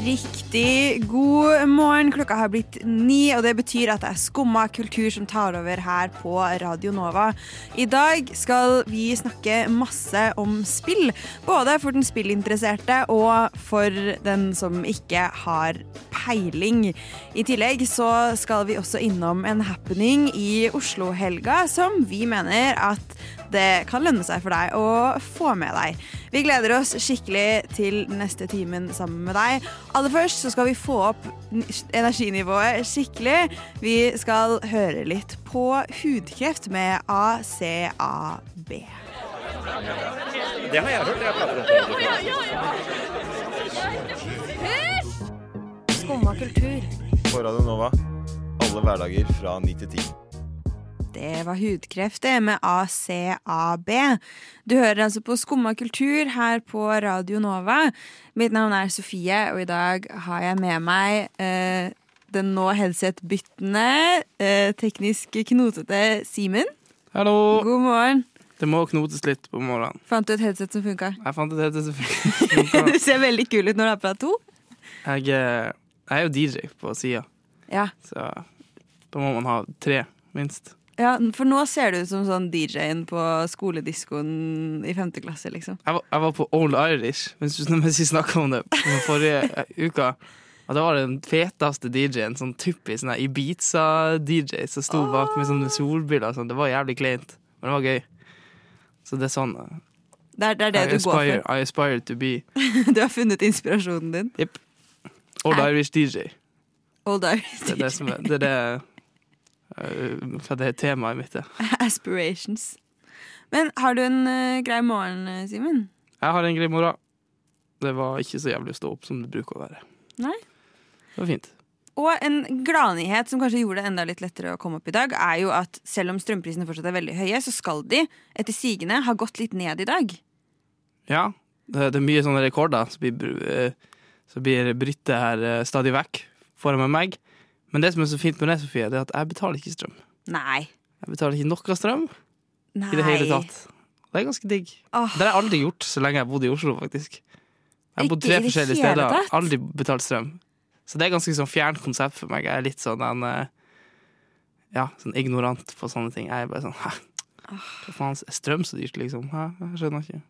Riktig god morgen. Klokka har blitt ni, og det betyr at det er Skumma kultur som tar over her på Radio Nova. I dag skal vi snakke masse om spill. Både for den spillinteresserte og for den som ikke har peiling. I tillegg så skal vi også innom en happening i Oslo-helga som vi mener at det kan lønne seg for deg å få med deg. Vi gleder oss skikkelig til neste timen sammen med deg. Aller først så skal vi få opp energinivået skikkelig. Vi skal høre litt på hudkreft med ACAB. Det har jeg hørt. Jeg prater Skumma kultur. På Radio Nova. Alle hverdager fra 9 til 10. Det var hudkreft, det, med ACAB. Du hører altså på Skumma kultur her på Radio Nova. Mitt navn er Sofie, og i dag har jeg med meg eh, den nå headset-byttende, eh, teknisk knotete Simen. Hallo! God morgen. Det må knotes litt på morgenen. Fant du et headset som funka? Jeg fant et headset som funka. Du ser veldig kul ut når du har på deg to. Jeg, eh, jeg er jo DJ på sida, Ja. så da må man ha tre, minst. Ja, for nå ser du ut som sånn DJ-en på skolediskoen i femte klasse, liksom. Jeg var, jeg var på Old Irish, mens mens vi snakka om det forrige eh, uka. Og det var den feteste DJ-en, sånn typisk sånn Ibiza-DJ som sto bak med sånne solbriller. Sånn. Det var jævlig kleint, men det var gøy. Så det er sånn eh, Det er, det, er det du aspire, går I aspire to be. Du har funnet inspirasjonen din. Old Irish DJ. Old Irish Det er det som er det, er det, for det er temaet mitt. det. Aspirations. Men har du en uh, grei morgen, eh, Simen? Jeg har en grei morgen. Det var ikke så jævlig å stå opp som det bruker å være. Nei. Det var fint. Og en gladnyhet som kanskje gjorde det enda litt lettere å komme opp i dag, er jo at selv om strømprisene fortsatt er veldig høye, så skal de etter sigende ha gått litt ned i dag. Ja, det, det er mye sånne rekorder som blir, eh, blir bryttet her eh, stadig vekk foran meg. Men det som er så fint med det, Sofie, det er at jeg betaler ikke strøm. Nei. Jeg betaler ikke noe strøm Nei. i det hele tatt. Det er ganske digg. Åh, Det har jeg aldri gjort så lenge jeg har bodd i Oslo, faktisk. Jeg har bodd tre forskjellige steder, tatt? aldri betalt strøm. Så det er ganske sånn fjernt konsept for meg. Jeg er litt sånn en eh, Ja, sånn ignorant på sånne ting. Jeg er bare sånn Hæ? Hva faen, er strøm så dyrt, liksom? Hæ? Jeg skjønner ikke.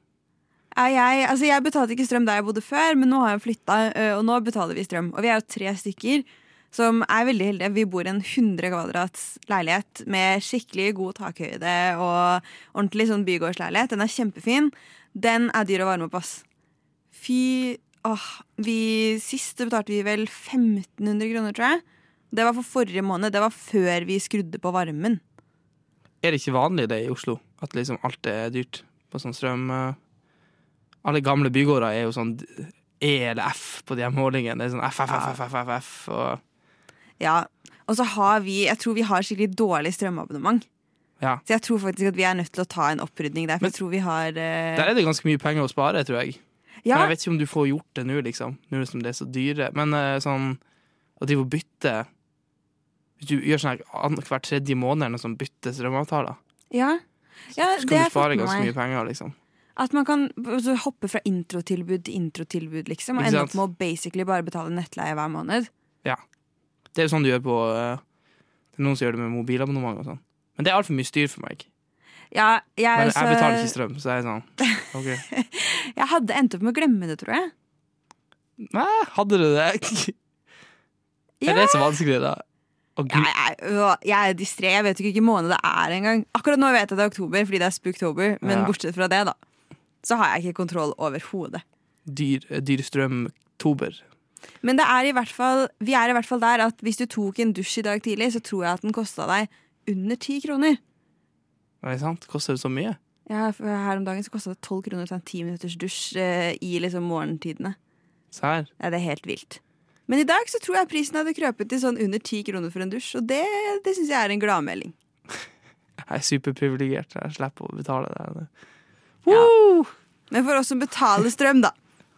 jeg, altså jeg betalte ikke strøm der jeg bodde før, men nå har jeg flytta, og nå betaler vi strøm. Og vi er jo tre stykker som er veldig heldige. Vi bor i en 100 kvadrats leilighet med skikkelig god takhøyde og ordentlig sånn bygårdsleilighet. Den er kjempefin. Den er dyr å varme opp, ass. Fy åh, vi, Sist betalte vi vel 1500 kroner, tror jeg. Det var for forrige måned. Det var før vi skrudde på varmen. Er det ikke vanlig det i Oslo? At liksom alt er dyrt på sånn strøm? eh? Alle gamle bygårder er jo sånn E eller F på de her målingene. Det er sånn F, F, F, F, F, F, F og Ja, Og så har vi Jeg tror vi har skikkelig dårlig strømabonnement. Ja. Så jeg tror faktisk at vi er nødt til å ta en opprydning der. For Men- jeg tror vi har uh... Der er det ganske mye penger å spare, tror jeg. ja, Men jeg vet ikke om du får gjort det nå, liksom. Nå som det er så dyre. Men uh, sånn å drive og bytte Hvis du gjør sånn her hver tredje måned eller noe sånt, bytte strømavtaler, ja. ja så det kan du spare ganske mye penger, liksom. At man kan altså, hoppe fra introtilbud til introtilbud, liksom. Og ende opp med å basically bare betale nettleie hver måned. Det er jo sånn du gjør på eh, Det er noen som gjør det med mobilabonnement og sånn. Men det er altfor mye styr for meg. Ja, jeg, Men jeg betaler ikke strøm, så jeg er sånn OK. jeg hadde endt opp med å glemme det, tror jeg. Nei, hadde du det? Ja. Er det så vanskelig, da? Å, Jeg, gud. jeg, jeg er distré. Jeg vet jo ikke hvilken måned det er engang. Akkurat nå vet jeg det er oktober, fordi det er spooktober. Men Ja. bortsett fra det, da, så har jeg ikke kontroll overhodet. Dyr, dyr strøm-oktober. Men det er i hvert fall, vi er i hvert fall der at hvis du tok en dusj i dag tidlig, så tror jeg at den kosta deg under ti kroner. Er det sant? Koster det så mye? Ja, for her om dagen så kosta det tolv kroner å ta en ti minutters dusj eh, i liksom morgentidene. Sær. Ja, det er helt vilt. Men i dag så tror jeg prisen hadde krøpet til sånn under ti kroner for en dusj, og det, det syns jeg er en gladmelding. Jeg er superprivilegert. Jeg slipper å betale det. Ja. Men for oss som betaler strøm, da,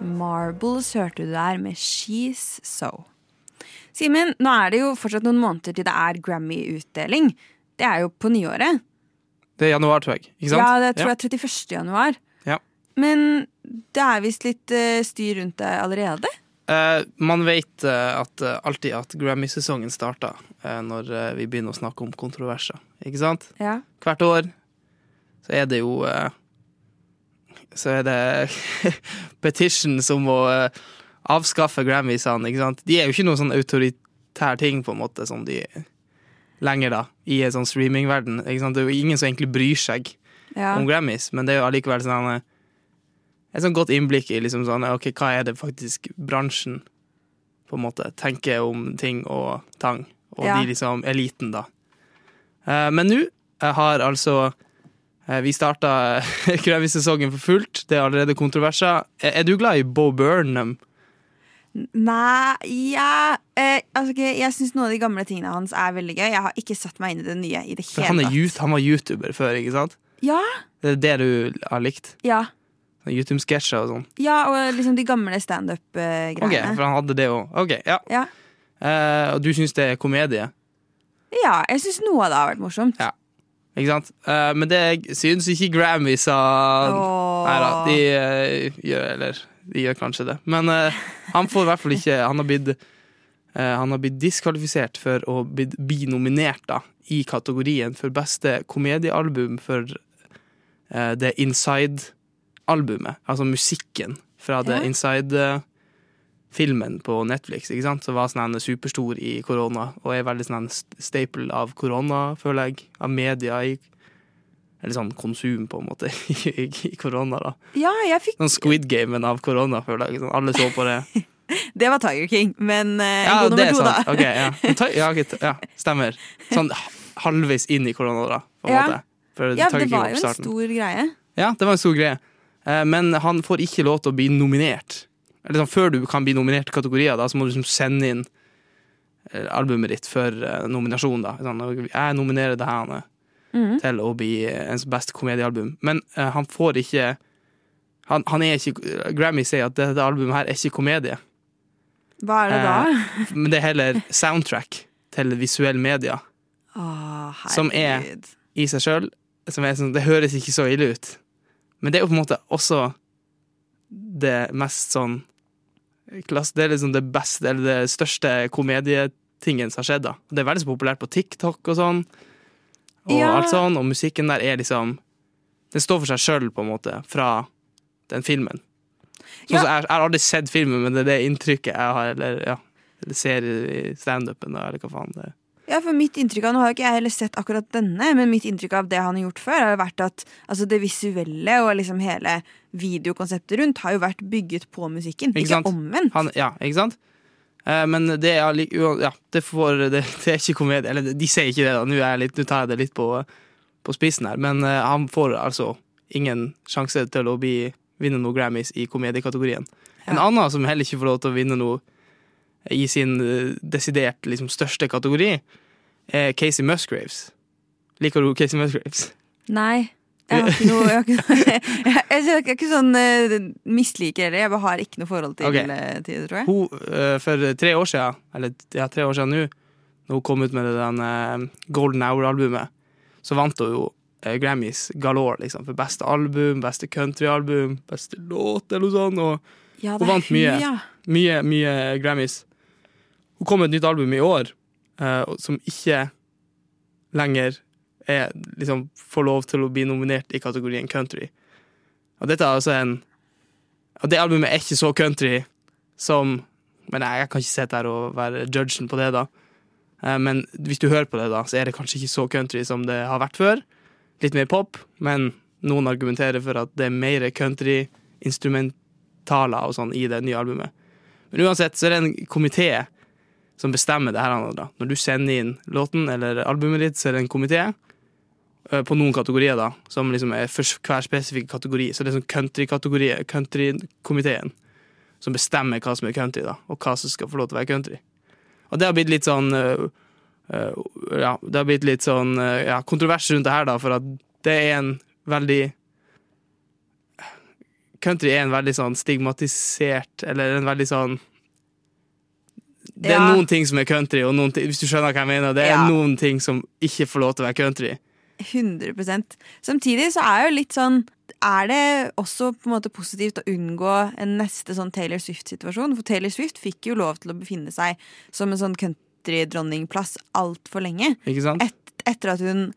Marbles hørte du der med She's So. Simen, nå er det jo fortsatt noen måneder til det er Grammy-utdeling. Det er jo på nyåret. Det er januar, tror jeg. Ikke sant? Ja, det tror jeg er 31. januar. Ja. Men det er visst litt eh, styr rundt det allerede. Eh, man vet eh, at, eh, alltid at Grammy-sesongen starter eh, når vi begynner å snakke om kontroverser. Ikke sant? Ja. Hvert år så er det jo eh, Så er det petitions om å eh, avskaffe Grammysene, ikke sant. De er jo ikke noen sånn autoritær ting, på en måte, som de lenger, da, i en sånn streamingverden. Ikke sant? Det er jo ingen som egentlig bryr seg Ja. om Grammys, men det er jo allikevel sånn eh, et sånn godt innblikk i liksom sånn, ok, hva er det faktisk bransjen på en måte tenker om ting og tang, og Ja. de liksom eliten, da. Eh, men nå eh, har altså eh, vi starta Grammy-sesongen for fullt. Det er allerede kontroverser. Er, er du glad i Bo Burnham? Nei, ja eh, altså, Jeg syns noen av de gamle tingene hans er veldig gøy. Jeg har ikke satt meg inn i det nye i det han, han var YouTuber før, ikke sant? Ja, Det er det du har likt? ja, YouTube-sketsjer og sånn? ja, og liksom de gamle standup-greiene. Ok, for han hadde det òg. Ok, ja. Ja. Eh, og du syns det er komedie? ja, jeg syns noe av det har vært morsomt. Ja. Ikke sant? Uh, men det syns ikke Grammys sa Åh. Nei da, de uh, gjør Eller de gjør kanskje det. Men uh, han får i hvert fall ikke Han har blitt Han har blitt diskvalifisert for å bli, nominert da i kategorien for beste komediealbum for det Inside-albumet. Altså musikken fra det Ja. Inside-filmen på Netflix, ikke sant? som var sånn superstor i korona, og er veldig sånn en staple av korona, føler jeg. Av media i Eller sånn konsum, på en måte, i, korona, da. Ja, jeg fikk Sånn Squid Gamen av korona, føler jeg. Sånn, alle så på det. Det var Tiger King, men uh, Ja, god det nummer er to, da. okay, ja. Ja, okay, ja, stemmer. Sånn halvveis inn i korona, da, på en Ja. måte. For Ja, det var jo en stor greie. Ja, det var en stor greie. Eh, Men han får ikke lov til å bli nominert. Eller sånn, Før du kan bli nominert til kategorier, da, så må du liksom sende inn eh, albumet ditt for eh, nominasjon. da. Sånn, jeg nominerer det her Mhm. til å bli eh, ens beste komediealbum. Men uh, han får ikke han, han er ikke Grammy sier at dette albumet her er ikke komedie. Hva er det da? Eh, Men det er heller soundtrack til visuell media Oh, som er- i seg sjøl. Sånn, det høres ikke så ille ut. Men det er jo på en måte også det mest sånn klass, Det er liksom det beste, eller det største komedietingen som har skjedd. da. Det er veldig så populært på TikTok og sånn. Og Ja. alt sånn, og musikken der er liksom Den står for seg sjøl, på en måte, fra den filmen. Ja. jeg, jeg har aldri sett filmen, men det er det inntrykket jeg har, eller ja, eller ser i standupen, eller hva faen det er. Ja, for mitt inntrykk av, Nå har jo ikke jeg heller sett akkurat denne, men mitt inntrykk av det han har gjort før, har jo vært at altså, det visuelle og liksom hele videokonseptet rundt har jo vært bygget på musikken, Ikke ikke, omvendt. Han, ja, ikke sant? Eh, men det er, ja, det, får, det, det er ikke komedie. Eller de sier ikke det, da. Nå, litt, nå tar jeg det litt på, på spissen her. Men eh, han får altså ingen sjanse til å bli, vinne noe Grammys i komediekategorien. En annen som heller ikke får lov til å vinne noe i sin eh, desidert liksom, største kategori, er Casey Musgraves. Liker du Casey Musgraves? Nei. Jeg har ikke noe Jeg, ikke, noe, jeg, jeg, jeg er ikke sånn uh, misliker heller. Jeg bare har ikke noe forhold til, okay. eh, det, tror jeg. Hun, uh, for tre år siden, eller ja, tre år siden nå, når hun kom ut med det den, uh, Golden Hour-albumet, så vant hun jo eh, Grammys galore, liksom, for beste album, beste countryalbum, beste låt, eller noe sånt, og Ja, Hun vant mye. Mye, mye Grammys. Hun kom med et nytt album i år, uh, som ikke lenger er, liksom, får lov til å bli nominert i kategorien country. Og dette er altså en Og det albumet er ikke så country som Men jeg, jeg kan ikke sitte her og være judgen på det, da. Eh, Men hvis du hører på det, da, så er det kanskje ikke så country som det har vært før. Litt mer pop, men noen argumenterer for at det er mer country-instrumentaler og sånn i det nye albumet. Men uansett så er det en komité som bestemmer det her. Da. Når du sender inn låten eller albumet ditt, så er det en komité eh, på noen kategorier da, som liksom er for hver spesifikk kategori. Så det er sånn country-komiteen som bestemmer hva som er country, da, og hva som skal få lov til å være country. Og det har blitt litt sånn uh, uh, Ja, det har blitt litt sånn uh, ja, kontrovers rundt det her, da, for at det er en veldig Country er en veldig sånn stigmatisert, eller en veldig sånn Det er Ja. noen ting som er country, og noen hvis du skjønner hva jeg mener, det er Ja. noen ting som ikke får lov til å være country. 100% Samtidig så er jo litt sånn Er det også på en måte positivt å unngå en neste sånn Taylor Swift-situasjon? For Taylor Swift fikk jo lov til å befinne seg som en sånn countrydronningplass altfor lenge. Et, etter at hun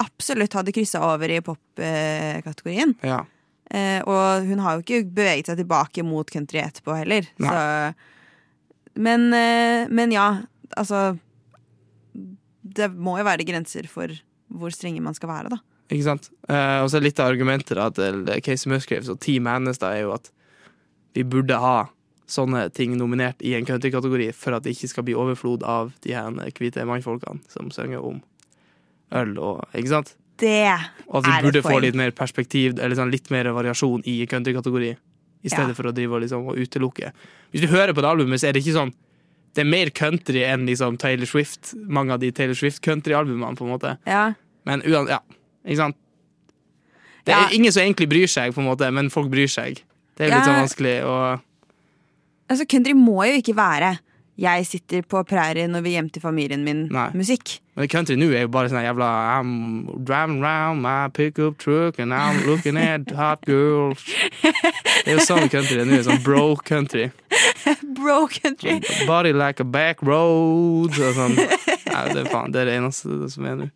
absolutt hadde kryssa over i pop-kategorien. Ja. Eh, og hun har jo ikke beveget seg tilbake mot country etterpå heller. Nei. Så, men, eh, men ja, altså Det må jo være grenser for hvor strenge man skal være, da. Ikke sant? Eh, og så litt av argumentet da, til Casey Musgraves og Team Hannes da, er jo at vi burde ha sånne ting nominert i en countrykategori for at det ikke skal bli overflod av de her hvite mannfolkene som synger om øl og Ikke sant? Det Og at vi er burde få litt mer perspektiv, eller sånn litt mer variasjon i countrykategori. I stedet Ja. for å drive liksom, og utelukke. Hvis du hører på det albumet, så er det ikke sånn Det er mer country enn liksom Taylor Swift, mange av de Taylor Swift-countryalbumene, på en måte. Ja. Men uansett ja, ikke sant? Det Ja. er ingen som egentlig bryr seg, på en måte, men folk bryr seg. Det er litt Ja. sånn vanskelig å Altså, country må jo ikke være 'jeg sitter på prærien og vil hjem til familien min' Nei. musikk. Men country nå er jo bare sånn jævla I'm driving around my pickup truck and I'm looking at hot girls. Det er jo sånn country nå sånn bro country. Bro country. Body like a back road og sånn. Nei, det er faen, det er det eneste som er nå.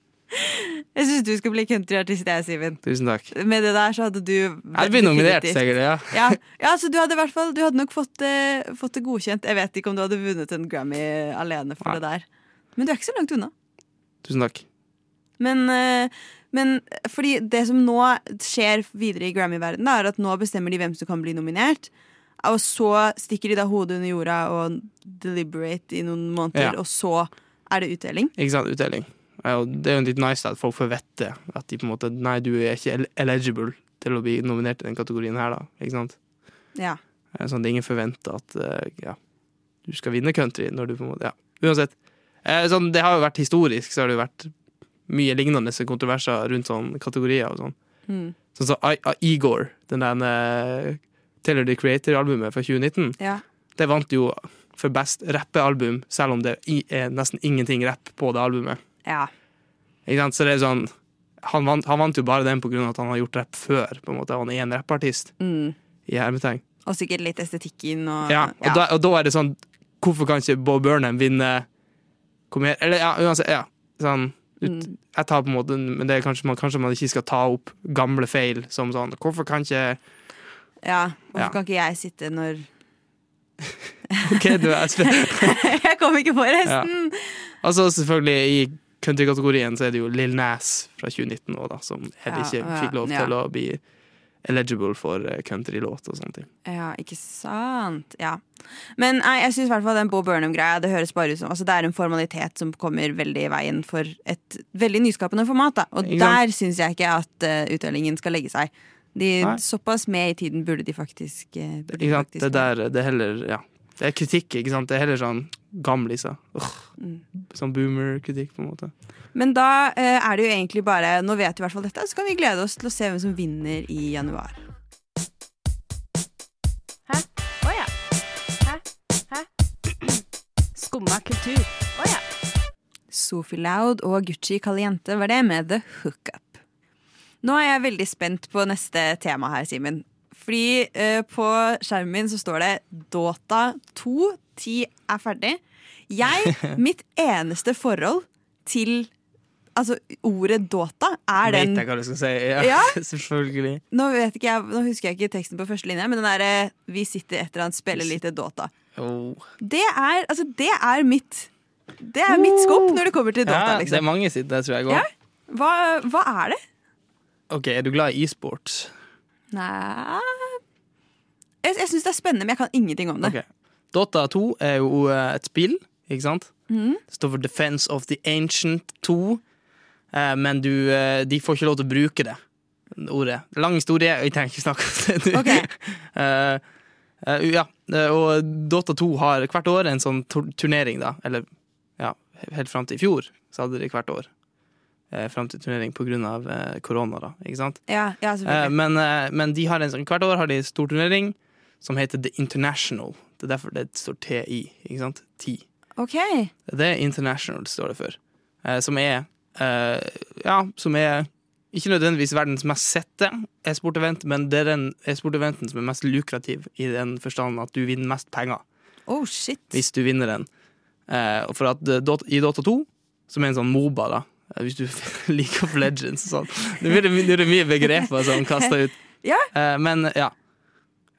Jeg syns du skal bli countryartist, jeg, Simen. Tusen takk. Med det der så hadde du Jeg hadde blitt nominert, definitivt- sikkert. ja. Ja, ja, så du hadde i hvert fall Du hadde nok fått det, fått det godkjent. Jeg vet ikke om du hadde vunnet en Grammy alene for Nei. det der. Men du er ikke så langt unna. Tusen takk. Men, eh, men fordi det som nå skjer videre i Grammy-verdenen, er at nå bestemmer de hvem som kan bli nominert. Og så stikker de da hodet under jorda og deliberate i noen måneder, Ja. og så er det utdeling. Ikke sant, utdeling. Det er jo litt nice at folk får vite at de på en måte Nei, du er ikke eligible til å bli nominert i den kategorien her, da. Ikke sant? Ja. Eh, Sånn at ingen forventer at eh, ja, du skal vinne country når du på en måte Ja, uansett. Eh, Sånn, det har jo vært historisk, så har det jo vært mye lignende kontroverser rundt sånne kategorier og sånn. Mm. Sånn som I- I- Igor, den der Taylor the Creator-albumet fra 2019, ja. det vant jo for best rappealbum, selv om det er nesten ingenting rapp på det albumet. Ja. Ikke sant? Så det er sånn han vant, han vant jo bare den av at han har gjort rapp før. På en måte. Han er en rappartist, Mm. i hermetegn. Og sikkert litt estetikken og Ja, og, Da, og da er det sånn Hvorfor kan ikke Bob Burnham vinne Kom her Eller ja, uansett. Ja, sånn ut, Mm. Jeg tar på en måte Men det er kanskje man, kanskje man ikke skal ta opp gamle feil som sånn Hvorfor kan ikke Ja, Hvorfor Ja. kan ikke jeg sitte når OK, du er spent. Jeg kom ikke på resten! Altså selvfølgelig i countrykategorien så er det jo Lill Nas fra 2019 også, da, som heller ikke fikk lov til å bli eligible for eh, countrylåt og sånne ting. Ja, ikke sant. Ja. Men nei, jeg syns den Bo Burnham-greia Det høres bare ut som altså, Det er en formalitet som kommer veldig i veien for et veldig nyskapende format. Da. Og der syns jeg ikke at uh, utdelingen skal legge seg. De, såpass med i tiden burde de faktisk, uh, burde de faktisk Det der, det er heller Ja. Det er kritikk, ikke sant? Det er heller sånn gamliser. Mm. Sånn boomer-kritikk, på en måte. Men da eh, er det jo egentlig bare Nå vet vi i hvert fall dette, så kan vi glede oss til å se hvem som vinner i januar. Hæ? Å ja. Hæ? Hæ? Skumma kultur. Å ja. Sophie Loud og Gucci Caliente var det med The Hookup. Nå er jeg veldig spent på neste tema her, Simen. Fordi eh, på skjermen min så står det Dota 2, 10 er ferdig. Jeg, mitt eneste forhold til altså, ordet Dota er den Vet jeg hva du skal si? Ja, Ja. selvfølgelig. nå, jeg, nå husker jeg ikke teksten på første linje, men den derre 'Vi sitter et eller annet, spiller lite Dota'. Oh. Det er, altså, det er mitt Det er mitt skop når det kommer til Dota. Ja, det er liksom. mange sitt, det tror jeg òg. Ja. Hva, hva er det? OK, er du glad i e-sports? Nei Jeg, jeg syns det er spennende, men jeg kan ingenting om det. Okay. Dota 2 er jo eh, et spill ikke sant? Mm. Det står for Defense of the Ancient 2, eh, men du, eh, de får ikke lov til å bruke det ordet. Lang historie, jeg trenger ikke snakke om det. Okay. Ok. Eh, ja, og Dota 2 har hvert år en sånn turnering, da. Eller ja, helt fram til i fjor så hadde de hvert år. Eh, fram til turnering av eh, korona, da. Ikke sant? Ja, ja Eh, men, eh, men de har en sånn, hvert år har de en stor turnering som heter The International. Det er derfor det står TI. Ikke sant? TI. OK. Det er International, står det for. Eh, som er eh, Ja, som er ikke nødvendigvis verdens mest sette e-sport-event, men det er den e-sport-eventen som er mest lukrativ, i den forstand at du vinner mest penger Oh, shit. hvis du vinner den. Eh, og for at eh, I Dota 2, som er en sånn Moba, da, hvis du liker of Legends og sånn Nå er det mye begreper som kaster ut. Ja. Eh, men ja.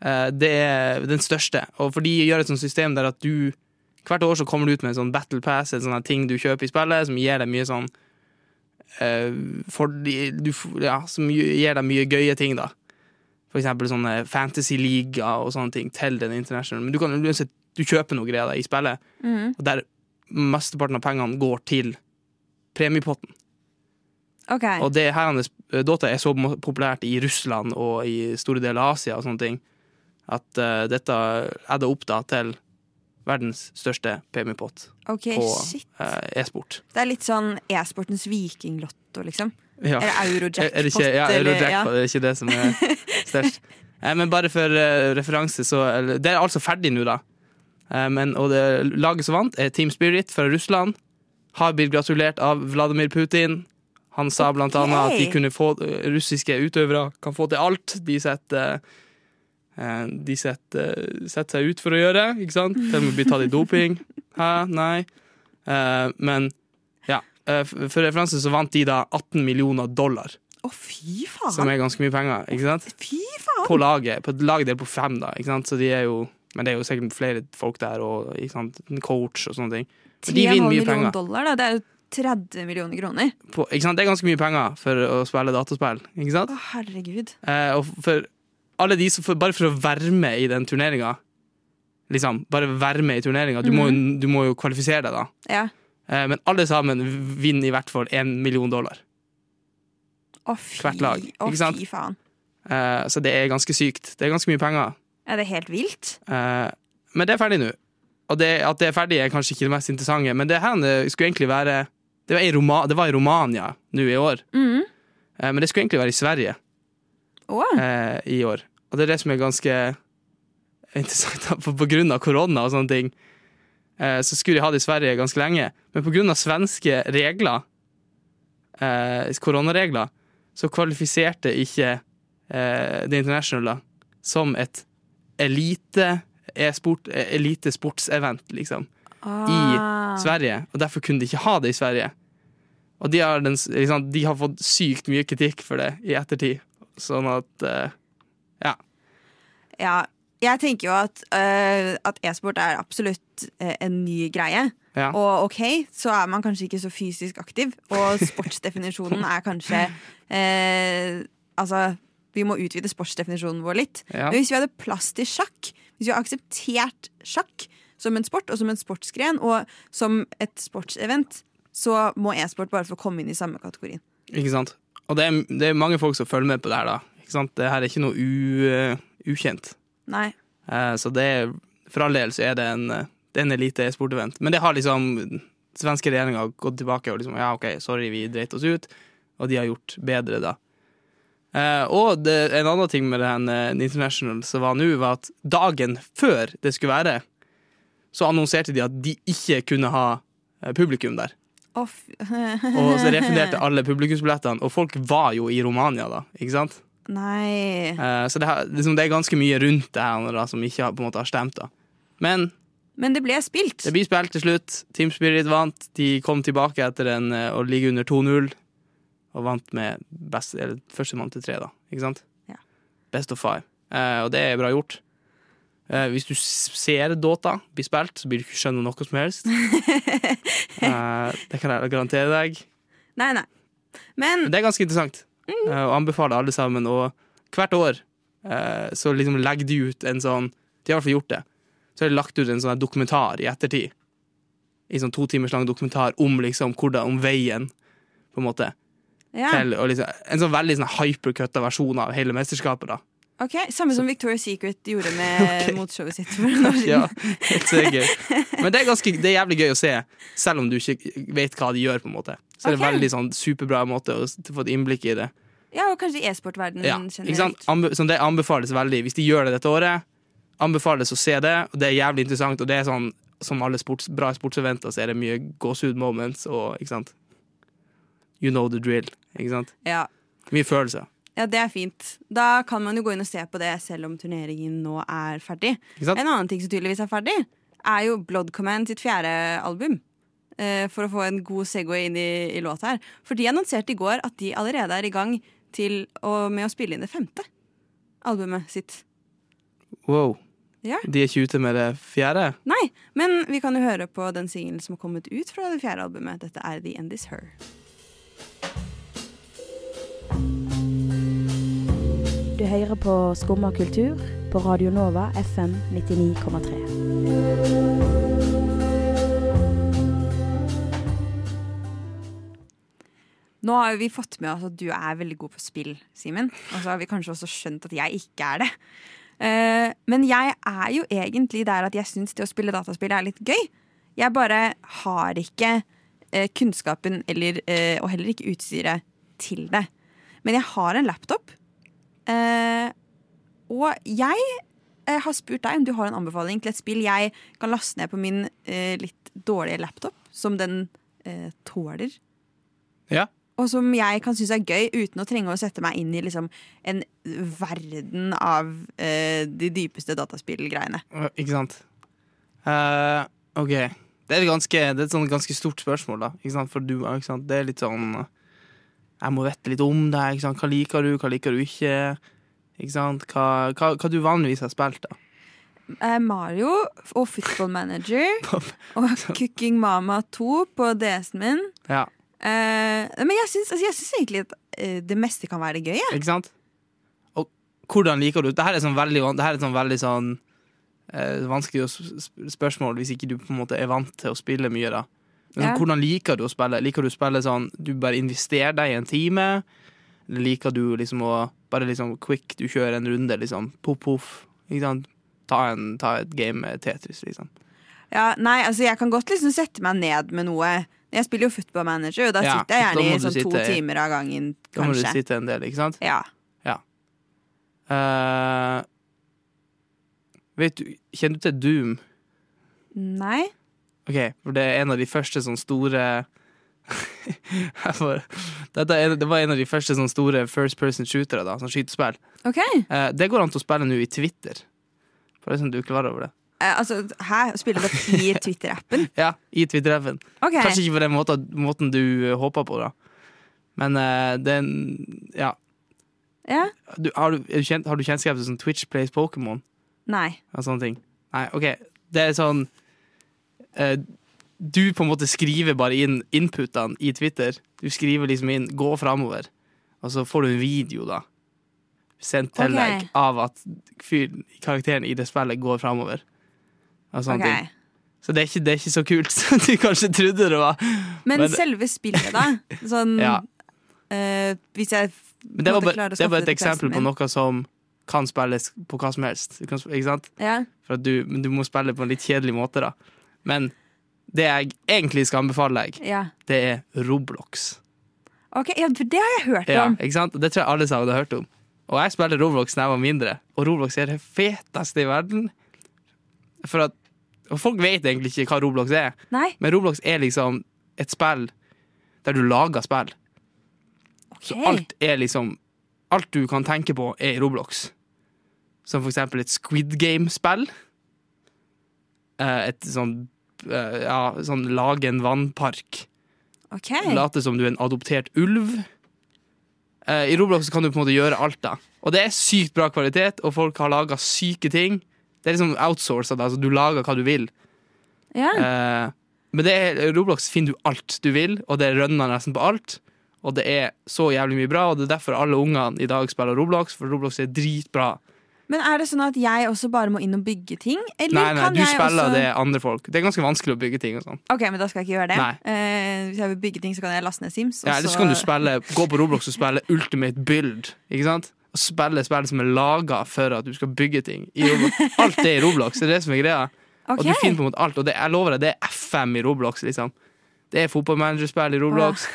Eh, det er den største. Og for de gjør et sånt system der at du Hvert år så kommer du ut med en sånn Battle Pass, en sånn ting du kjøper i spillet, som gir deg mye sånn eh, for, du, ja, Som gir deg mye gøye ting, da. For eksempel sånne fantasy-ligaer og sånne ting til den internasjonale. Men du kan uansett du kjøper noe greier da, i spillet, mm. og der mesteparten av pengene går til premiepotten. Okay. Og det her, Dota er så populært i Russland og i store deler av Asia og sånne ting, at uh, dette adder opp da til verdens største premiepott okay, på eh, e-sport. Det er litt sånn e-sportens vikinglotto, liksom. Ja. Eller Er eurojackpot. ja, Eurojackpot, det er ikke det som er størst. Eh, Men bare for uh, referanse, så Det er altså ferdig nå, da. Eh, Men, og det laget som vant, er Team Spirit fra Russland. Har blitt gratulert av Vladimir Putin. Han sa blant annet at de kunne få eh, russiske utøvere kan få til alt. De setter eh, De setter, setter seg ut for å gjøre, ikke sant? Til og med bli tatt i doping. Hæ? Nei. Eh, Men ja. eh, f- For referanse så vant de da 18 millioner dollar. Å, fy faen! Som er ganske mye penger, ikke sant? Fy faen! På laget. På et lag delt på fem, da. Ikke sant? Så de er jo Men det er jo sikkert flere folk der, og ikke sant? en coach og sånne ting. Men 3,5 millioner dollar, da. Det er jo 30 millioner kroner. På, ikke sant? Det er ganske mye penger for å spille dataspill, ikke sant? Å, herregud. Eh, og for alle de som for, Bare for å være med i den turneringa, liksom, bare være med i turneringa, du, jo- du må jo kvalifisere deg, da. Ja. Eh, men alle sammen vinner i hvert fall én million dollar. Å, fy, Hvert lag, Å, fy faen. Eh, så det er ganske sykt. Det er ganske mye penger. Er det helt vilt? Eh, men det er ferdig nå. Og det, at det er ferdig, er kanskje ikke det mest interessante, men det her skulle egentlig være Det var i, Roma, det var i Romania nå i år, mm. Eh, men det skulle egentlig være i Sverige oh. eh, i år. Og det er det som er ganske interessant, for på grunn av korona og sånne ting. eh, så skulle de ha det i Sverige ganske lenge, men på grunn av svenske regler, eh, koronaregler, så kvalifiserte ikke eh, The International da, som et elite e-sport, eh, elite sportsevent, liksom, ah. Sverige. Og derfor kunne de ikke ha det i Sverige. Og de har, den, liksom, de har fått sykt mye kritikk for det i ettertid. Sånn at uh, Ja, jeg tenker jo at, uh, at e-sport er absolutt uh, en ny greie. Ja. Og ok, så er man kanskje ikke så fysisk aktiv, og sportsdefinisjonen er kanskje eh, Altså, vi må utvide sportsdefinisjonen vår litt. Ja. Men hvis vi hadde plass til sjakk, hvis vi har akseptert sjakk som en sport og som en sportsgren og som et sportsevent, så må e-sport bare få komme inn i samme kategorien. Ikke sant? Og det er, det er mange folk som følger med på det her, da. Ikke sant? Det her er ikke noe u, uh, ukjent. Nei. Uh, så det er, for all del så er det en, eh, det er en elite e-sportevent. Men det har liksom svenske regjeringa gått tilbake og liksom ja, OK, sorry, vi dreit oss ut. Og de har gjort bedre, da. Eh, og det, en annen ting med den uh, International som var nå, var at dagen før det skulle være, så annonserte de at de ikke kunne ha uh, publikum der. Oh, Og så refunderte alle publikumsbillettene, og folk var jo i Romania da, ikke sant? Nei. Så det, har- liksom, det er ganske mye rundt det her da, som ikke har, på en måte har stemt. da. Men Men det ble spilt. det blir spilt til slutt. Team Spirit vant. De kom tilbake etter en, å ligge under 2-0, og vant med best, eller førstemann til tre, da. Ikke sant? Ja. Best of five. Eh, og det er bra gjort. Eh, hvis du ser Dota bli spilt, så blir du ikke skjønne noe som helst. Eh, det kan jeg garantere deg. Nei, nei. Men Men det er ganske interessant, eh, og anbefaler alle sammen. Og hvert år eh, så liksom legger de ut en sånn De har i hvert fall gjort det. Så har de lagt ut en sånn dokumentar i ettertid. i sånn to timers lang dokumentar om liksom hvordan, om veien, på en måte. Ja. Til, liksom, en sånn veldig sånn hypercutta versjon av hele mesterskapet. da Ok, Samme som Victoria's Secret gjorde med motshowet sitt for noen år siden. Ja, helt sikkert. Men det er, ganske, det er jævlig gøy å se, selv om du ikke vet hva de gjør. på en måte Så er det en veldig sånn superbra måte å få et innblikk i det. Ja, og kanskje i e-sportverdenen Ja, generelt. Anbe det anbefales veldig. Hvis de gjør det dette året, anbefales å se det. Og det er jævlig interessant. Og det er sånn som alle sports, bra sportseventer, så er det mye gåsehud moments og ikke sant. You know the drill. Ikke sant? Ja. Mye følelser. ja, det er fint. Da kan man jo gå inn og se på det selv om turneringen nå er ferdig. En annen ting som tydeligvis er ferdig, er jo Blood Command sitt fjerde album. Eh, for å få en god Segway inn i, i låta her. For de annonserte i går at de allerede er i gang til å, med å spille inn det femte albumet sitt. Wow. Ja. De er ikke ute med det fjerde? Nei, men vi kan jo høre på den singelen som har kommet ut fra det fjerde albumet. Dette er The End Is Her. Du hører på Skumma kultur på Radio Nova FM 99,3. Nå har vi fått med oss at du er veldig god på spill, Simen. Og så har vi kanskje også skjønt at jeg ikke er det. Eh, men jeg er jo egentlig der at jeg syns det å spille dataspill er litt gøy. Jeg bare har ikke eh, kunnskapen eller, eh, og heller ikke utstyret til det. Men jeg har en laptop. Eh, og jeg eh, har spurt deg om du har en anbefaling til et spill jeg kan laste ned på min eh, litt dårlige laptop, som den eh, tåler Ja. og som jeg kan synes er gøy uten å trenge å sette meg inn i liksom, en verden av eh, de dypeste dataspillgreiene. Ikke sant? Uh, OK. Det er, ganske, det er et sånn ganske stort spørsmål, da. For du? Det er litt sånn Jeg må vite litt om deg. Ikke sant? Hva liker du, hva liker du ikke? Ikke sant? Hva, hva, hva du vanligvis har spilt, da. Eh, Mario og Football Manager og Cooking Mama 2 på DS-en min. Ja, Eh, men jeg syns, altså, jeg syns egentlig at eh, det meste kan være gøy. jeg. ikke sant? Og hvordan liker du Dette er sånn veldig, det er sånn veldig sånn eh, vanskelig spørsmål hvis ikke du på en måte er vant til å spille mye, da. Ja. hvordan liker du å spille? Liker du å spille sånn du bare investerer deg i en time? Eller liker du liksom å bare liksom quick, du kjører en runde, liksom. Poff, poff. Ta, ta et game med Tetris, liksom. Ja, nei, altså Jeg kan godt liksom sette meg ned med noe. Jeg spiller jo Football Manager, og da Ja, sitter jeg gjerne i sånn sitte to timer av gangen. kanskje. Da må du sitte en del, ikke sant? Ja. Eh, vet du, kjenner du til Doom? Nei. Ok, for det er en av de første sånn store er, Det var en av de første sånn store first person shootere, da, sånn skytespill. OK. Eh, det går an til å spille nå i Twitter. For det er sånn du er klar over det. Eh, altså, hæ? Spiller det i Twitter-appen? Ja, i Twitter-appen. Okay. Kanskje ikke på den måten, måten du uh, håper på, da. Men uh, den Ja. Ja? Du, har, du, kjent, har du kjennskap til sånn Twitch Plays Pokémon? Nei. og sånne ting. Nei, OK. Det er sånn eh, Du på en måte skriver bare inn inputene i Twitter. Du skriver liksom inn 'gå framover', og så får du en video, da. Sendt til okay. deg av at fyr, karakteren i det spillet går framover. Og sånne okay. ting. Så det er, ikke, det er ikke så kult som du kanskje trodde det var. Men, Men- selve spillet, da? Sånn Ja. eh, Hvis jeg Men det var, bare, det var et eksempel på noe som kan spilles på hva som helst. Kan, ikke sant? Ja. Du, men du må spille på en litt kjedelig måte, da. Men det jeg egentlig skal anbefale deg, ja. det er Roblox. Ok, ja, for det har jeg hørt Ja, om. ikke sant? Det tror jeg alle sammen har hørt om. Og jeg spilte Roblox da jeg var mindre, og Roblox er det feteste i verden. For at og Folk vet egentlig ikke hva Roblox er, Nei? men Roblox er liksom et spill der du lager spill. Ok. Så alt er liksom Alt du kan tenke på, er i Roblox. Som for eksempel et Squid Game-spill. Eh, Et sånn Ja, sånn lage en vannpark. Okay. Late som du er en adoptert ulv. Eh, I Roblox kan du på en måte gjøre alt, da. Og det er sykt bra kvalitet, og folk har laga syke ting. Det er liksom outsourcet, altså du lager hva du vil. Ja. Eh, men det er, Roblox finner du alt du vil, og det rønner nesten på alt. Og det er så jævlig mye bra, og det er derfor alle ungene i dag spiller Roblox, for Roblox er dritbra. Men er det sånn at jeg også bare må inn og bygge ting? Eller Nei, nei, kan du jeg spiller også... det andre folk. Det er ganske vanskelig å bygge ting og sånn. Ok, men da skal jeg ikke gjøre det. Eh, hvis jeg vil bygge ting, så kan jeg laste ned Sims. Ja, eller så kan du spille, gå på Roblox og spille Ultimate Build. Ikke sant? Og spille spill som er laga for at du skal bygge ting. Alt det i Roblox. Det er det som er greia. Og Ok. du finner på en måte alt. Og det, jeg lover deg, det er FM i Roblox. liksom Det er fotballmanagerspill i Roblox.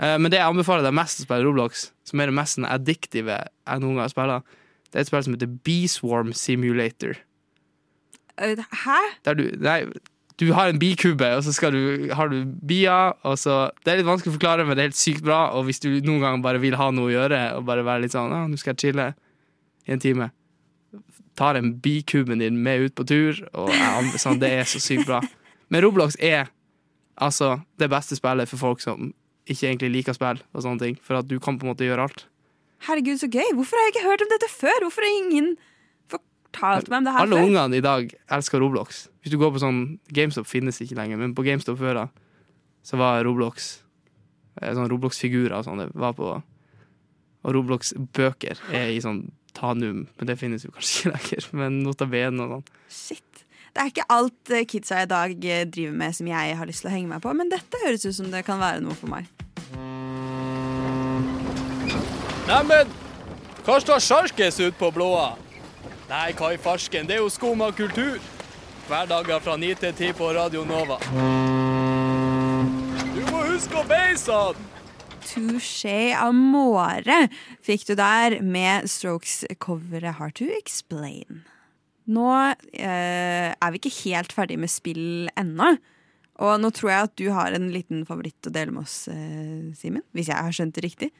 Eh, Men det jeg anbefaler deg mest å spille i Roblox, som er det mest sånn addiktive jeg noen gang har spilt, det er et spill som heter Beeswarm Simulator. Eh, Hæ? Du, nei, du har en bikube, og så du, har du bier. Det er litt vanskelig å forklare, men det er helt sykt bra. Og hvis du noen gang bare vil ha noe å gjøre, og bare være litt sånn ah, 'Nå skal jeg chille i en time', tar en bikuben din med ut på tur, og jeg, sånn, det er så sykt bra. Men Roblox er altså det beste spillet for folk som ikke egentlig liker spill, og sånne ting. For at du kan på en måte gjøre alt. Herregud, så gøy. Hvorfor har jeg ikke hørt om dette før? Hvorfor har ingen fortalt meg om det her Alle før? ungene i dag elsker Roblox. Hvis du går på sånn GameStop finnes ikke lenger, men på GameStop før da, så var Roblox eh, Sånn Roblox-figurer og sånn. Det var på Og Roblox-bøker er i sånn Tanum, men det finnes jo kanskje ikke lenger. Men Nota Bene og sånn. Shit. Det er ikke alt eh, kidsa i dag eh, driver med som jeg har lyst til å henge meg på, men dette høres ut som det kan være noe for meg. Neimen, hva står sjarkes ut på blåa? Nei, hva i farsken, det er jo skum av kultur. Hverdager fra 9 til 10 på Radio Nova. Du må huske å beise han! Touché Amore fikk du der med Strokes-coveret Hard to Explain. Nå eh, er vi ikke helt ferdig med spill ennå. Og nå tror jeg at du har en liten favoritt å dele med oss, eh, Simen. Hvis jeg har skjønt det riktig.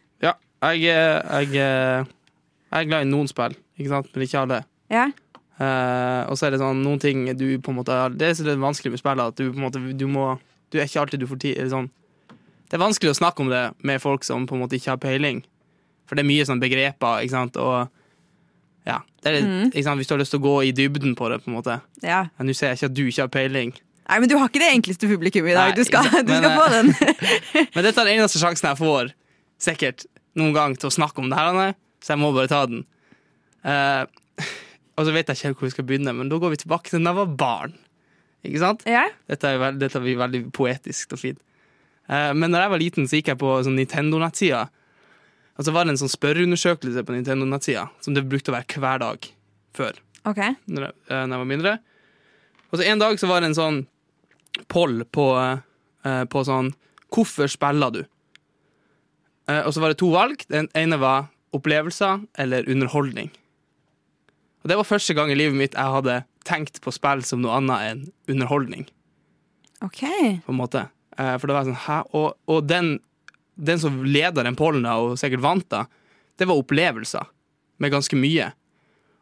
Jeg, eh, jeg, eh, jeg er glad i noen spill, ikke sant? men ikke alle. Ja. Uh, og så er det sånn noen ting du på en måte Det er så vanskelig med spill, at du på en måte du må Du er ikke alltid du får tid eller sånn. Det er vanskelig å snakke om det med folk som på en måte ikke har peiling. For det er mye sånn begreper, ikke sant, og ja. Det er litt, Mm. sant? Hvis du har lyst til å gå i dybden på det, på en måte. Ja. Men Nå ser jeg ikke at du ikke har peiling. Nei, men du har ikke det enkleste publikummet i dag. Nei, Du skal, sant, du men, skal få den. Men dette er den eneste sjansen jeg får sikkert noen gang til å snakke om det her, så jeg må bare ta den. Eh, og så vet jeg ikke helt hvor vi skal begynne, men da går vi tilbake til da jeg var barn. Ikke sant? Dette, er dette blir veldig poetisk og fint. Eh, men da jeg var liten, så gikk jeg på sånn Nintendo-nettsida. Og så var det en sånn spørreundersøkelse på Nintendo-nettsida som det brukte å være hver dag før Okay. når jeg, eh, når jeg var mindre. Og så en dag så var det en sånn poll på, eh, på sånn Hvorfor spiller du? Eh, og så var det to valg. Den ene var opplevelser eller underholdning. Og det var første gang i livet mitt jeg hadde tenkt på spill som noe annet enn underholdning. Ok. På en måte. Eh, for det var sånn, hæ? Og, og den, den som leda den pollen, da, og sikkert vant, da, det var opplevelser. Med ganske mye.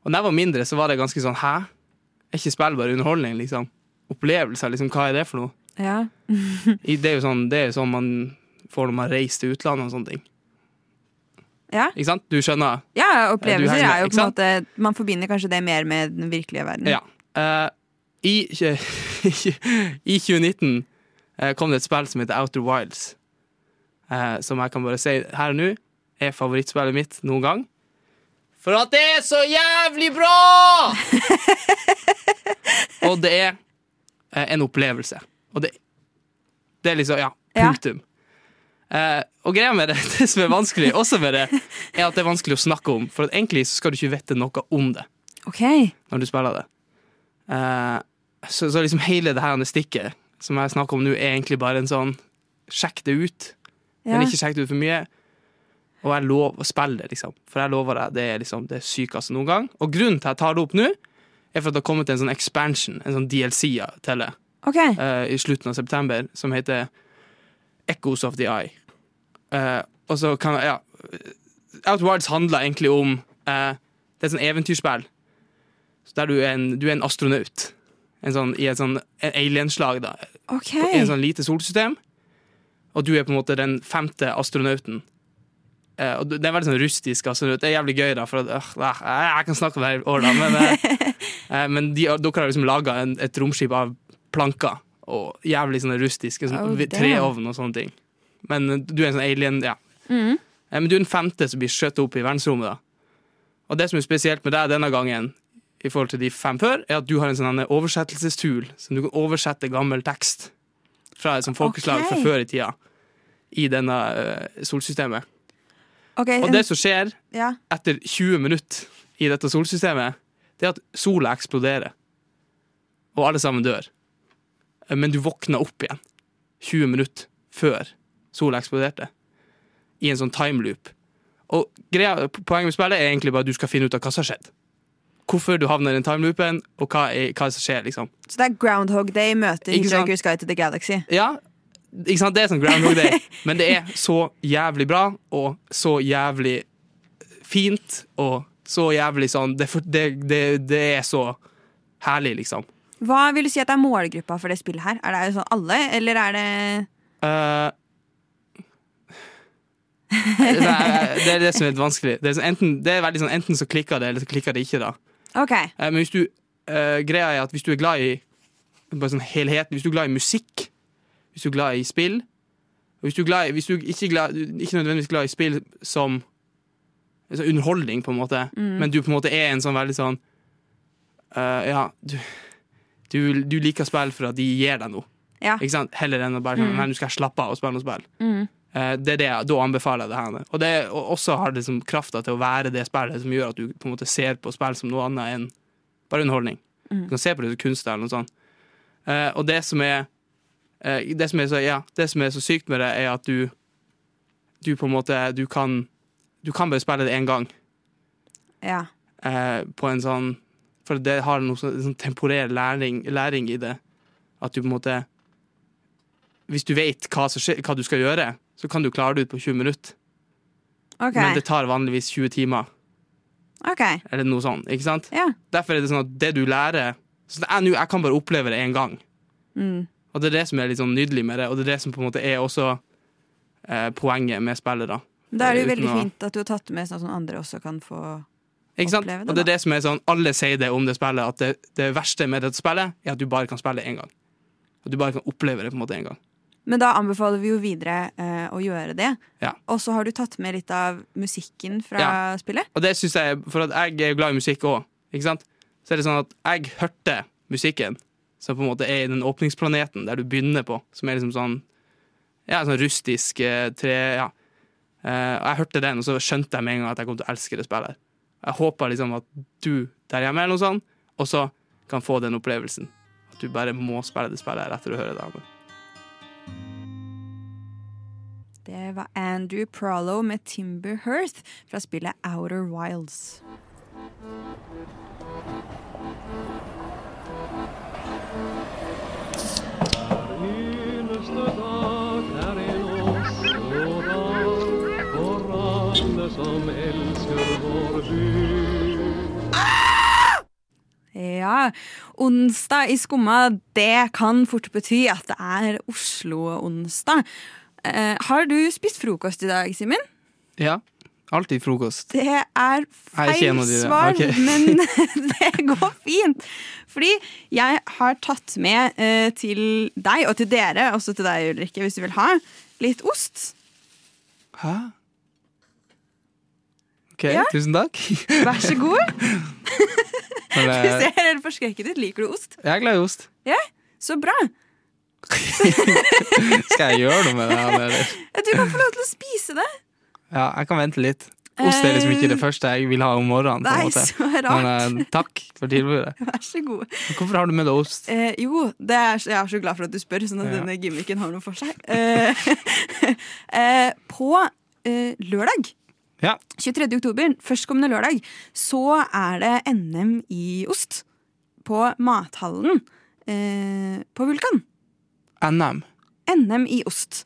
Og da jeg var mindre, så var det ganske sånn Hæ? Er ikke spill bare underholdning, liksom? Opplevelser, liksom, hva er det for noe? Ja. Det er jo sånn, det er jo sånn man får når man reiser til utlandet og sånne ting. Ja. Ikke sant? Du skjønner? Ja, opplevelser henger er jo på en måte Man forbinder kanskje det mer med den virkelige verden. Ja. Uh, i, I 2019 uh, kom det et spill som heter Outer Wilds. Uh, som jeg kan bare si her og nå er favorittspillet mitt noen gang. For at det er så jævlig bra! og det er eh, en opplevelse. Og det, det er liksom Ja, Ja. Eh, og greia med det, det som er vanskelig også med det, er at det er vanskelig å snakke om. For egentlig så skal du ikke vite noe om det Ok. når du spiller det. Eh, så, så liksom hele det her stikket som jeg snakker om nå, er egentlig bare en sånn sjekk det ut. Men ikke sjekk det ut for mye. Og jeg lover å spille det, liksom. For jeg lover deg, det er liksom det sykeste noen gang. Og grunnen til at jeg tar det opp nå, er for at det har kommet en sånn expansion, en sånn DLC til det, okay. eh, i slutten av september, som heter Echoes of the Eye. Eh, og så kan ja Outwards handler egentlig om eh, Det er et sånt eventyrspill så der du er en, du er en astronaut. En sånn, I et sånn alienslag, da. Okay. I en sånn lite solsystem. Og du er på en måte den femte astronauten. Eh, og det er veldig sånn rustisk astronaut. Det er jævlig gøy, da. For at, øh, jeg kan snakke om det her i år, da. Men, men de, dere har liksom laga et romskip av planker. Og jævlig sånne rustiske. Sånn Oh, treovn og sånne ting. Men eh, du er en sånn alien, ja. Mm. Eh, Men du er den femte som blir skjøtt opp i verdensrommet. da Og det som er spesielt med deg denne gangen, i forhold til de fem før, er at du har en sånn oversettelsestool, som du kan oversette gammel tekst fra et sånt folkeslag okay. fra før i tida i denne uh, solsystemet. Okay. Og det som skjer ja. etter 20 minutter i dette solsystemet, det er at sola eksploderer. Og alle sammen dør. Men du våkna opp igjen 20 minutter før sola eksploderte. I en sånn timeloop. Og greia, poenget med spillet er egentlig bare at du skal finne ut av hva som har skjedd. Hvorfor du havner i den timeloopen, og hva, er, hva som skjer, liksom. Så det er Groundhog Day møter? Hitchhiker's Guide to the Galaxy. Ja, ikke sant? Det er sånn Groundhog Day, men det er så jævlig bra, og så jævlig fint, og så jævlig sånn Det, det, det, det er så herlig, liksom. Hva vil du si at er målgruppa for det spillet her? Er det sånn alle, eller er det uh, det, er, det er det som er litt vanskelig. Det er, sånn, enten, det er sånn, enten så klikker det, eller så klikker det ikke. da okay. uh, Men hvis du, uh, greia er at hvis du er glad i sånn helheten, hvis du er glad i musikk, hvis du er glad i spill Hvis du glad i, hvis du ikke, glad, ikke nødvendigvis glad i spill som sånn underholdning, på en måte, Mm. men du på en måte er en sånn veldig sånn uh, Ja, du, du, du liker spill for at de gir deg noe. Ja. Heller enn å bare sånn, Mm. Nei, nå skal jeg slappe av og spille noe spill. Mm. Eh, det er det, Da anbefaler jeg det her. Og det og også har det krafta til å være det spillet som gjør at du på en måte ser på spill som noe annet enn bare underholdning. Mm. Du kan se på det som kunst eller noe sånt. Eh, og det som er eh, det, som så, ja, det som er så sykt med det, er at du Du på en måte Du kan, du kan bare spille det én gang Ja. eh, på en sånn For det har noe sånn, sånn temporær læring, læring i det. At du på en måte Hvis du vet hva, skjer, hva du skal gjøre, så kan du klare det ut på 20 minutter. Okay. Men det tar vanligvis 20 timer, Okay. eller noe sånt. Ikke sant? Ja. Derfor er det sånn at det du lærer Så jeg, jeg kan bare oppleve det én gang. Mm. Og det er det som er litt sånn nydelig med det, og det er det som på en måte er også eh, poenget med spillet. da. Da er det jo veldig å- fint at du har tatt med sånn at andre også kan få Ikke sant? det, Og det er det som er sånn, Alle sier det om det spillet, at det, det verste med dette spillet er at du bare kan spille én gang. At du bare kan oppleve det på en måte én gang. Men da anbefaler vi jo videre eh, å gjøre det. Ja. Og så har du tatt med litt av musikken fra Ja. spillet. Og det synes jeg, For at jeg er glad i musikk òg, så er det sånn at jeg hørte musikken som på en måte er i den åpningsplaneten der du begynner på, som er liksom sånn Ja, sånn rustisk eh, tre Ja. Eh, og jeg hørte den, og så skjønte jeg med en gang at jeg kom til å elske det spillet. Jeg håper liksom at du der hjemme eller noe sånt også kan få den opplevelsen. At du bare må spille det spillet her etter å høre det. andre. Det var Andrew Prollo med Timber Hearth fra spillet Outer Wilds. Ja, onsdag i Skumma, det kan fort bety at det er Oslo-onsdag. Eh, har du spist frokost i dag, Simen? Ja. Alltid frokost. Det er feil svar, okay. men det går fint. Fordi jeg har tatt med eh, til deg, og til dere, også til deg, Ulrikke, hvis du vil ha, litt ost. Hæ? OK, Ja. tusen takk. Vær så god. Du eh, ser helt forskrekket ut. Liker du ost? jeg er glad i ost. Ja, så bra. Skal jeg gjøre noe med det? Eller? Du kan få lov til å spise det. Ja, jeg kan vente litt. Ost er liksom ikke det første jeg vil ha om morgenen. Nei, så rart. Men uh, takk for tilbudet. Vær så god. Hvorfor har du med deg ost? Eh, jo, det er, jeg er så glad for at du spør, sånn at Ja. denne gimmicken har noe for seg. Eh, eh, på eh, lørdag, Ja. 23. oktober, førstkommende lørdag, så er det NM i ost på Mathallen eh, på Vulkan. NM. NM i ost.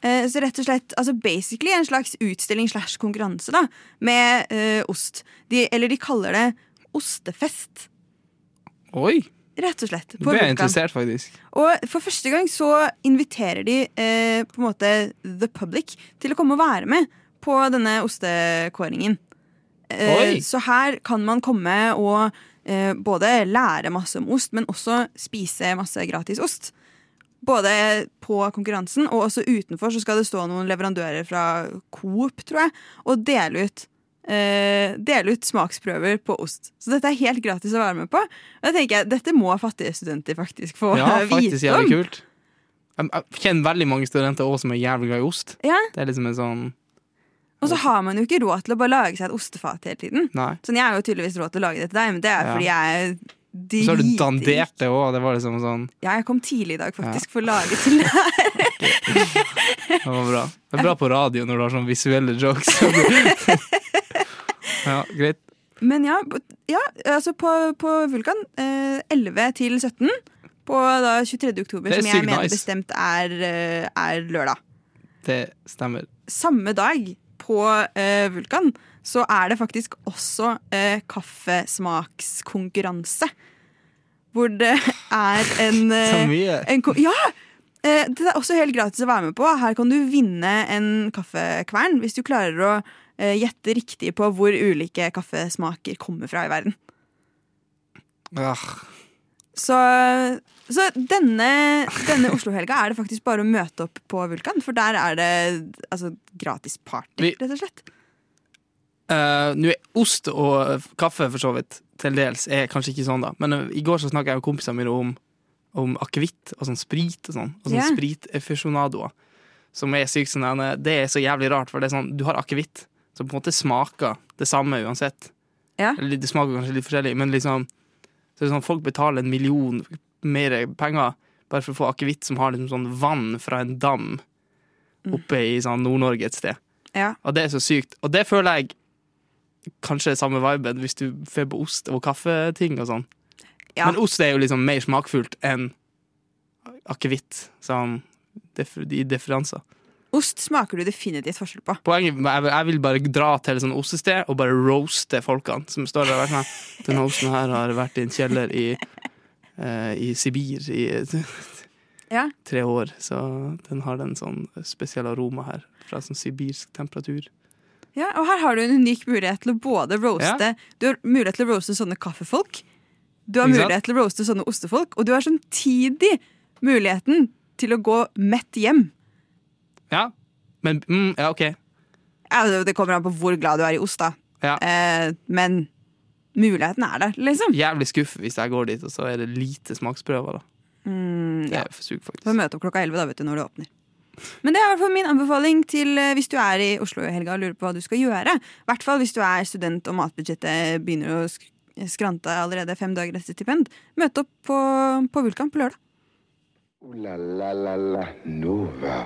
Eh, så rett og slett, altså basically en slags utstilling slash konkurranse da, med eh, ost. De, eller de kaller det ostefest, Oi! rett og slett. På ble jeg interessert, faktisk. Og for første gang så inviterer de eh, på en måte the public til å komme og være med på denne ostekåringen. Eh, Oi. så her kan man komme og eh, både lære masse om ost, men også spise masse gratis ost. Både på konkurransen og også utenfor så skal det stå noen leverandører fra Coop, tror jeg, og dele ut eh, dele ut smaksprøver på ost. Så dette er helt gratis å være med på. Og da tenker jeg, Dette må fattige studenter faktisk få Ja, faktisk vite om. kult. Jeg kjenner veldig mange studenter også som er jævlig glad i ost. Ja, Det er liksom en sånn Og så har man jo ikke råd til å bare lage seg et ostefat hele tiden. Nei. Sånn, Jeg har jo tydeligvis råd til å lage det til deg, men det er Ja. fordi jeg er Og så har du dandert det òg. Det var liksom sånn Ja, jeg kom tidlig i dag faktisk for å lage til det her. Det var bra. Det er bra på radio når du har sånne visuelle jokes. ja, greit. Men ja, ja altså på, på Vulkan eh, 11 til 17 på da 23. oktober, er som jeg mener nice. bestemt er, eh, er lørdag. Det stemmer. Samme dag på eh, Vulkan så er det faktisk også eh, kaffesmakskonkurranse. Hvor det er en eh, Så mye. En, ja! Eh, det er også helt gratis å være med på. Her kan du vinne en kaffekvern hvis du klarer å eh, gjette riktig på hvor ulike kaffesmaker kommer fra i verden. Ja. Så, så denne, denne Oslo-helga er det faktisk bare å møte opp på Vulkan, for der er det altså, gratis party, Vi- rett og slett. Eh, Nå er ost og kaffe for så vidt til dels er kanskje ikke sånn, da. Men eh, i går så snakka jeg med kompisene mine om, om akevitt og sånn sprit og sånn. Og sånn Ja. spritefusjonadoer. Som er sykt sånn eh, Det er så jævlig rart, for det er sånn du har akevitt som på en måte smaker det samme uansett. Ja. Eller det smaker kanskje litt forskjellig, men liksom så er det sånn Folk betaler en million mer penger bare for å få akevitt som har liksom sånn vann fra en dam oppe i sånn Nord-Norge et sted. Ja. Og det er så sykt. Og det føler jeg kanskje er samme viben hvis du får på ost og kaffeting og sånn. Ja. Men ost er jo liksom mer smakfullt enn akevitt, sånn i differanser. Ost smaker du definitivt forskjell på. Poenget jeg vil, bare dra til et sånt ostested og bare roaste folkene som står der og sånn Denne osten her har vært i en kjeller i, i Sibir i Ja. tre år, så den har en sånn spesiell aroma her fra sånn sibirsk temperatur. Ja, og her har du en unik mulighet til å både roaste Du har mulighet til å roaste sånne kaffefolk. Du har mulighet til å roaste sånne ostefolk, og du har samtidig muligheten til å gå mett hjem. Ja, men mm, ja, OK. Ja, det- det kommer an på hvor glad du er i ost, da. Ja. Eh, men muligheten er der, liksom. Jævlig skuffet hvis jeg går dit, og så er det lite smaksprøver. da Mm, Det ja. er for sug, faktisk. Får møte opp klokka 11 da, vet du, når det åpner. Men det er i hvert fall min anbefaling til eh, hvis du er i Oslo i helga og lurer på hva du skal gjøre. I hvert fall hvis du er student og matbudsjettet begynner å sk skrante allerede fem dager etter stipend. Møt opp på, på Vulkan på lørdag. Uh, la la la la Nova.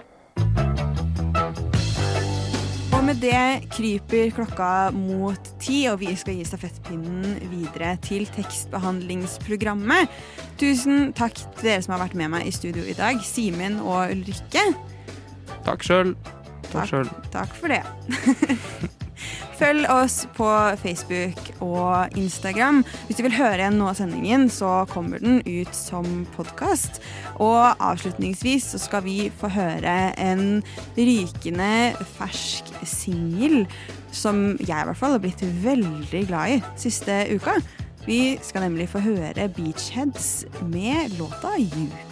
Det kryper klokka mot ti, og vi skal gi stafettpinnen videre til tekstbehandlingsprogrammet. Tusen takk til dere som har vært med meg i studio i dag, Simen og Ulrikke. Takk sjøl. Takk. Takk. Takk for det. Følg oss på Facebook og Instagram. Hvis du vil høre igjen noe av sendingen, så kommer den ut som podkast. Og avslutningsvis så skal vi få høre en rykende fersk singel som jeg i hvert fall har blitt veldig glad i siste uka. Vi skal nemlig få høre Beachheads med låta 'Jupiter'.